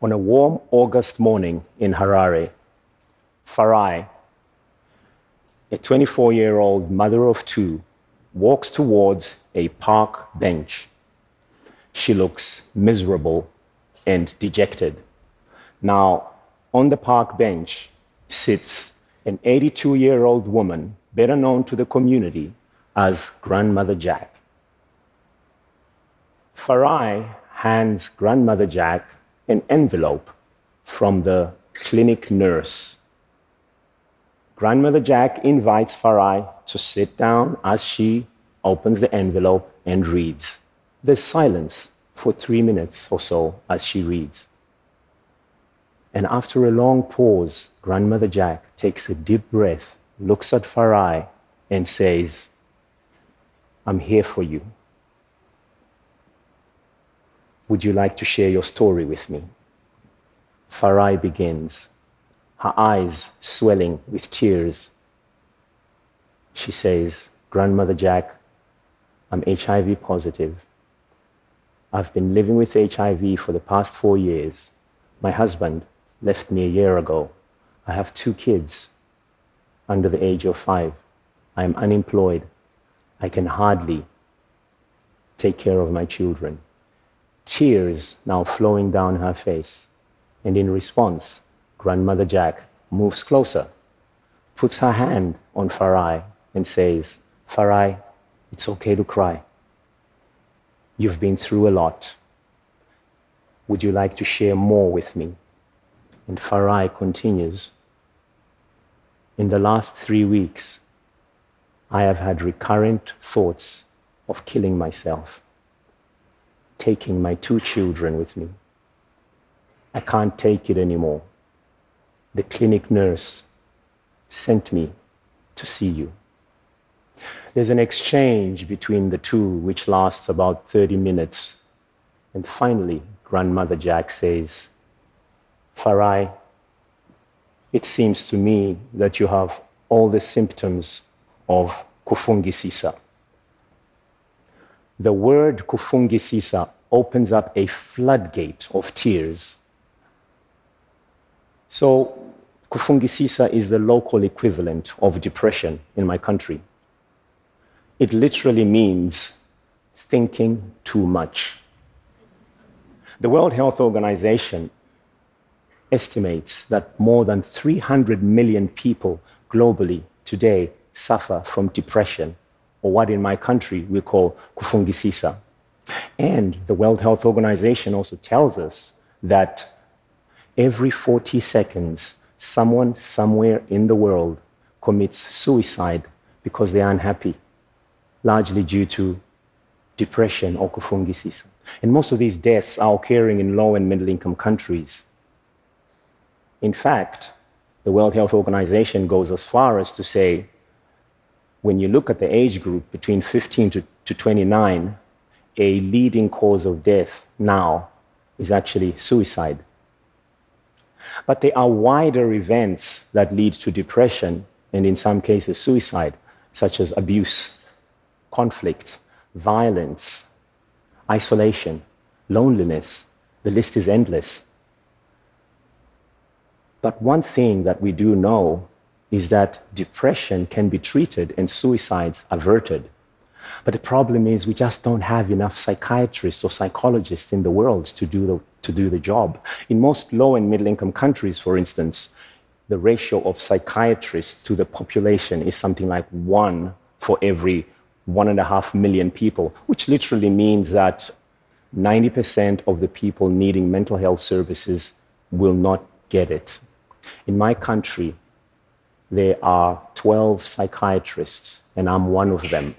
On a warm August morning in Harare, Farai, a 24 year old mother of two, walks towards a park bench. She looks miserable and dejected. Now, on the park bench sits an 82 year old woman, better known to the community as Grandmother Jack. Farai hands Grandmother Jack an envelope from the clinic nurse. Grandmother Jack invites Farai to sit down as she opens the envelope and reads. There's silence for three minutes or so as she reads. And after a long pause, Grandmother Jack takes a deep breath, looks at Farai, and says, I'm here for you. Would you like to share your story with me? Farai begins, her eyes swelling with tears. She says, Grandmother Jack, I'm HIV positive. I've been living with HIV for the past four years. My husband left me a year ago. I have two kids under the age of five. I am unemployed. I can hardly take care of my children tears now flowing down her face. And in response, Grandmother Jack moves closer, puts her hand on Farai, and says, Farai, it's okay to cry. You've been through a lot. Would you like to share more with me? And Farai continues, In the last three weeks, I have had recurrent thoughts of killing myself taking my two children with me. I can't take it anymore. The clinic nurse sent me to see you. There's an exchange between the two which lasts about 30 minutes. And finally, Grandmother Jack says, Farai, it seems to me that you have all the symptoms of kufungisisa. The word kufungisisa opens up a floodgate of tears. So, kufungisisa is the local equivalent of depression in my country. It literally means thinking too much. The World Health Organization estimates that more than 300 million people globally today suffer from depression, or what in my country we call kufungisisa. And the World Health Organization also tells us that every 40 seconds, someone somewhere in the world commits suicide because they are unhappy, largely due to depression or kufungisisa. And most of these deaths are occurring in low and middle income countries. In fact, the World Health Organization goes as far as to say when you look at the age group between 15 to, to 29, a leading cause of death now is actually suicide. But there are wider events that lead to depression and, in some cases, suicide, such as abuse, conflict, violence, isolation, loneliness. The list is endless. But one thing that we do know is that depression can be treated and suicides averted. But the problem is we just don't have enough psychiatrists or psychologists in the world to do the, to do the job. In most low and middle income countries, for instance, the ratio of psychiatrists to the population is something like one for every one and a half million people, which literally means that 90% of the people needing mental health services will not get it. In my country, there are 12 psychiatrists, and I'm one of them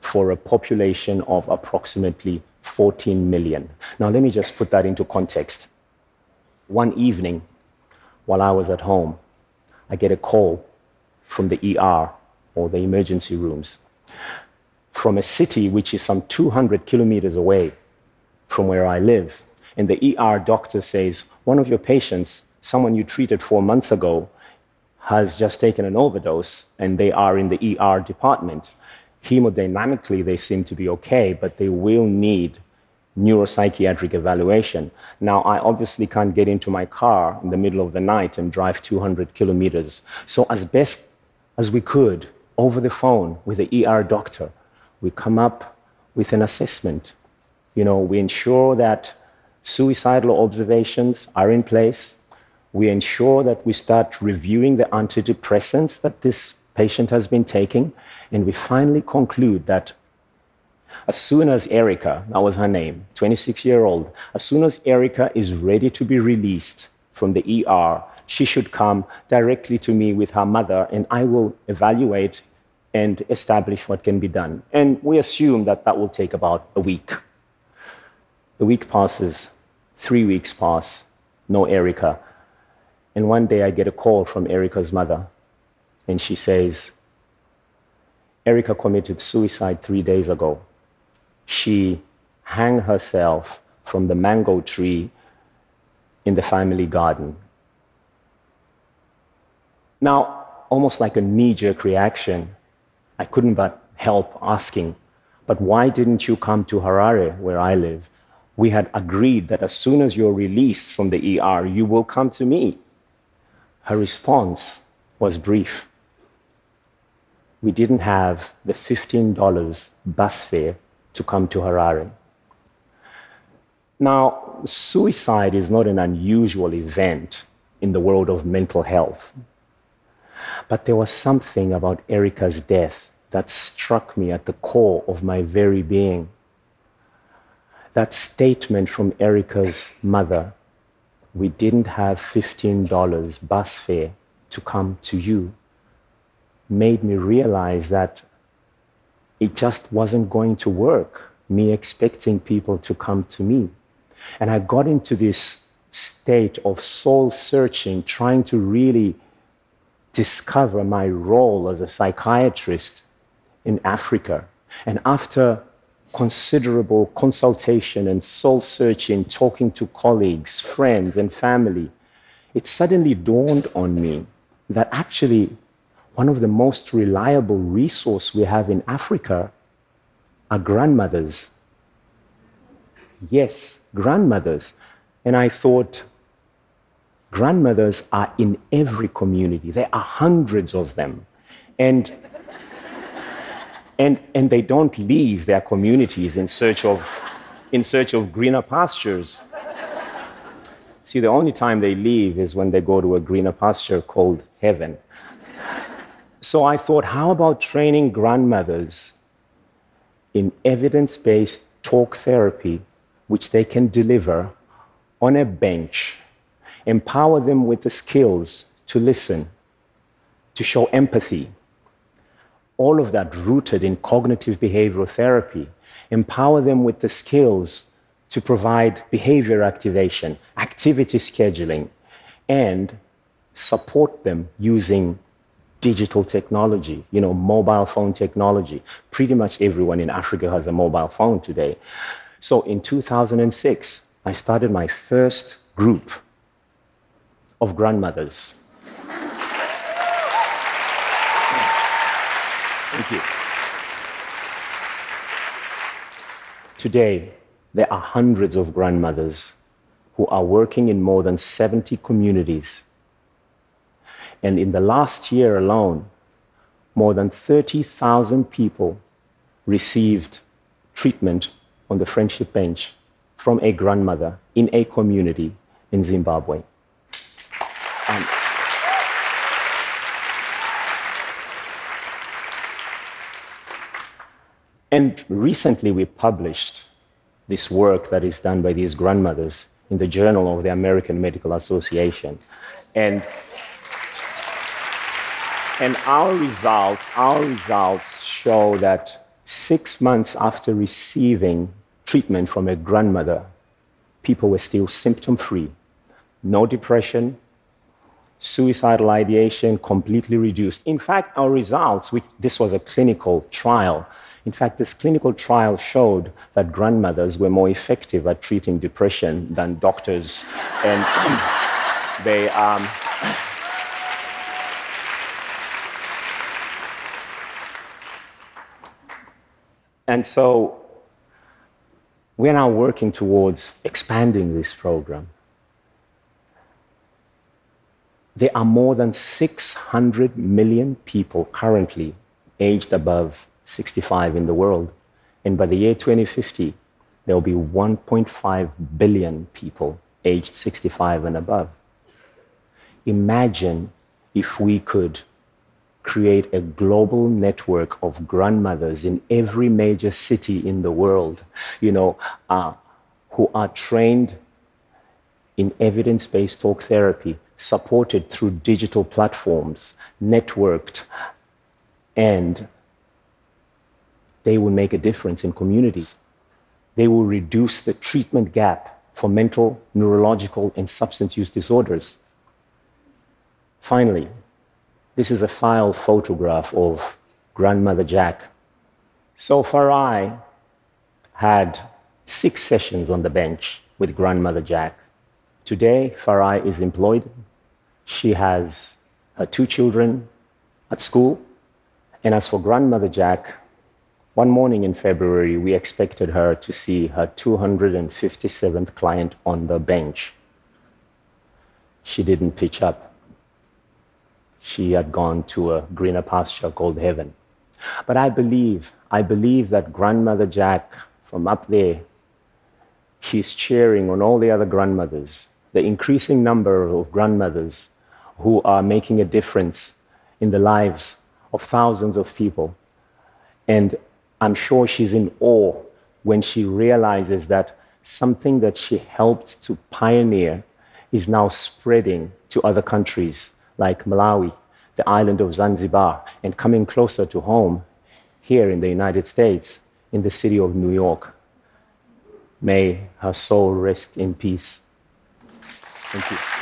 for a population of approximately 14 million. Now, let me just put that into context. One evening, while I was at home, I get a call from the ER or the emergency rooms from a city which is some 200 kilometers away from where I live. And the ER doctor says, One of your patients, someone you treated four months ago, has just taken an overdose and they are in the ER department hemodynamically they seem to be okay, but they will need neuropsychiatric evaluation. Now, I obviously can't get into my car in the middle of the night and drive 200 kilometers. So, as best as we could, over the phone with the ER doctor, we come up with an assessment. You know, we ensure that suicidal observations are in place. We ensure that we start reviewing the antidepressants that this patient has been taking. And we finally conclude that as soon as Erica, that was her name, 26 year old, as soon as Erica is ready to be released from the ER, she should come directly to me with her mother, and I will evaluate and establish what can be done. And we assume that that will take about a week. A week passes, three weeks pass, no Erica. And one day I get a call from Erica's mother, and she says, Erica committed suicide three days ago. She hung herself from the mango tree in the family garden. Now, almost like a knee jerk reaction, I couldn't but help asking, but why didn't you come to Harare, where I live? We had agreed that as soon as you're released from the ER, you will come to me. Her response was brief. We didn't have the $15 bus fare to come to Harare. Now, suicide is not an unusual event in the world of mental health. But there was something about Erica's death that struck me at the core of my very being. That statement from Erica's mother we didn't have $15 bus fare to come to you made me realize that it just wasn't going to work, me expecting people to come to me. And I got into this state of soul searching, trying to really discover my role as a psychiatrist in Africa. And after considerable consultation and soul searching, talking to colleagues, friends, and family, it suddenly dawned on me that actually one of the most reliable resources we have in Africa are grandmothers. Yes, grandmothers. And I thought, Grandmothers are in every community. There are hundreds of them. And, and, and they don't leave their communities in search of, in search of greener pastures. See, the only time they leave is when they go to a greener pasture called heaven. So I thought, how about training grandmothers in evidence based talk therapy, which they can deliver on a bench Empower them with the skills to listen, to show empathy. All of that rooted in cognitive behavioral therapy. Empower them with the skills to provide behavior activation, activity scheduling, and support them using digital technology, you know, mobile phone technology. Pretty much everyone in Africa has a mobile phone today. So in 2006, I started my first group of grandmothers. Thank you. Today, there are hundreds of grandmothers who are working in more than 70 communities. And in the last year alone, more than 30,000 people received treatment on the friendship bench from a grandmother in a community in Zimbabwe. Um, and recently we published this work that is done by these grandmothers in the Journal of the American Medical Association. And, and our results, our results show that six months after receiving treatment from a grandmother, people were still symptom free. No depression, suicidal ideation completely reduced. In fact, our results, which this was a clinical trial, in fact, this clinical trial showed that grandmothers were more effective at treating depression than doctors. And they. Um, and so we're now working towards expanding this program. There are more than 600 million people currently aged above 65 in the world. And by the year 2050, there will be 1.5 billion people aged 65 and above. Imagine if we could create a global network of grandmothers in every major city in the world, you know, uh, who are trained in evidence based talk therapy, supported through digital platforms, networked, and they will make a difference in communities. They will reduce the treatment gap for mental, neurological, and substance use disorders. Finally, this is a file photograph of Grandmother Jack. So Farai had six sessions on the bench with Grandmother Jack. Today, Farai is employed. She has her two children at school. And as for Grandmother Jack, one morning in February, we expected her to see her 257th client on the bench. She didn't pitch up she had gone to a greener pasture called heaven. But I believe, I believe that grandmother Jack from up there, she's cheering on all the other grandmothers, the increasing number of grandmothers who are making a difference in the lives of thousands of people. And I'm sure she's in awe when she realizes that something that she helped to pioneer is now spreading to other countries like Malawi, the island of Zanzibar, and coming closer to home here in the United States, in the city of New York. May her soul rest in peace. Thank you.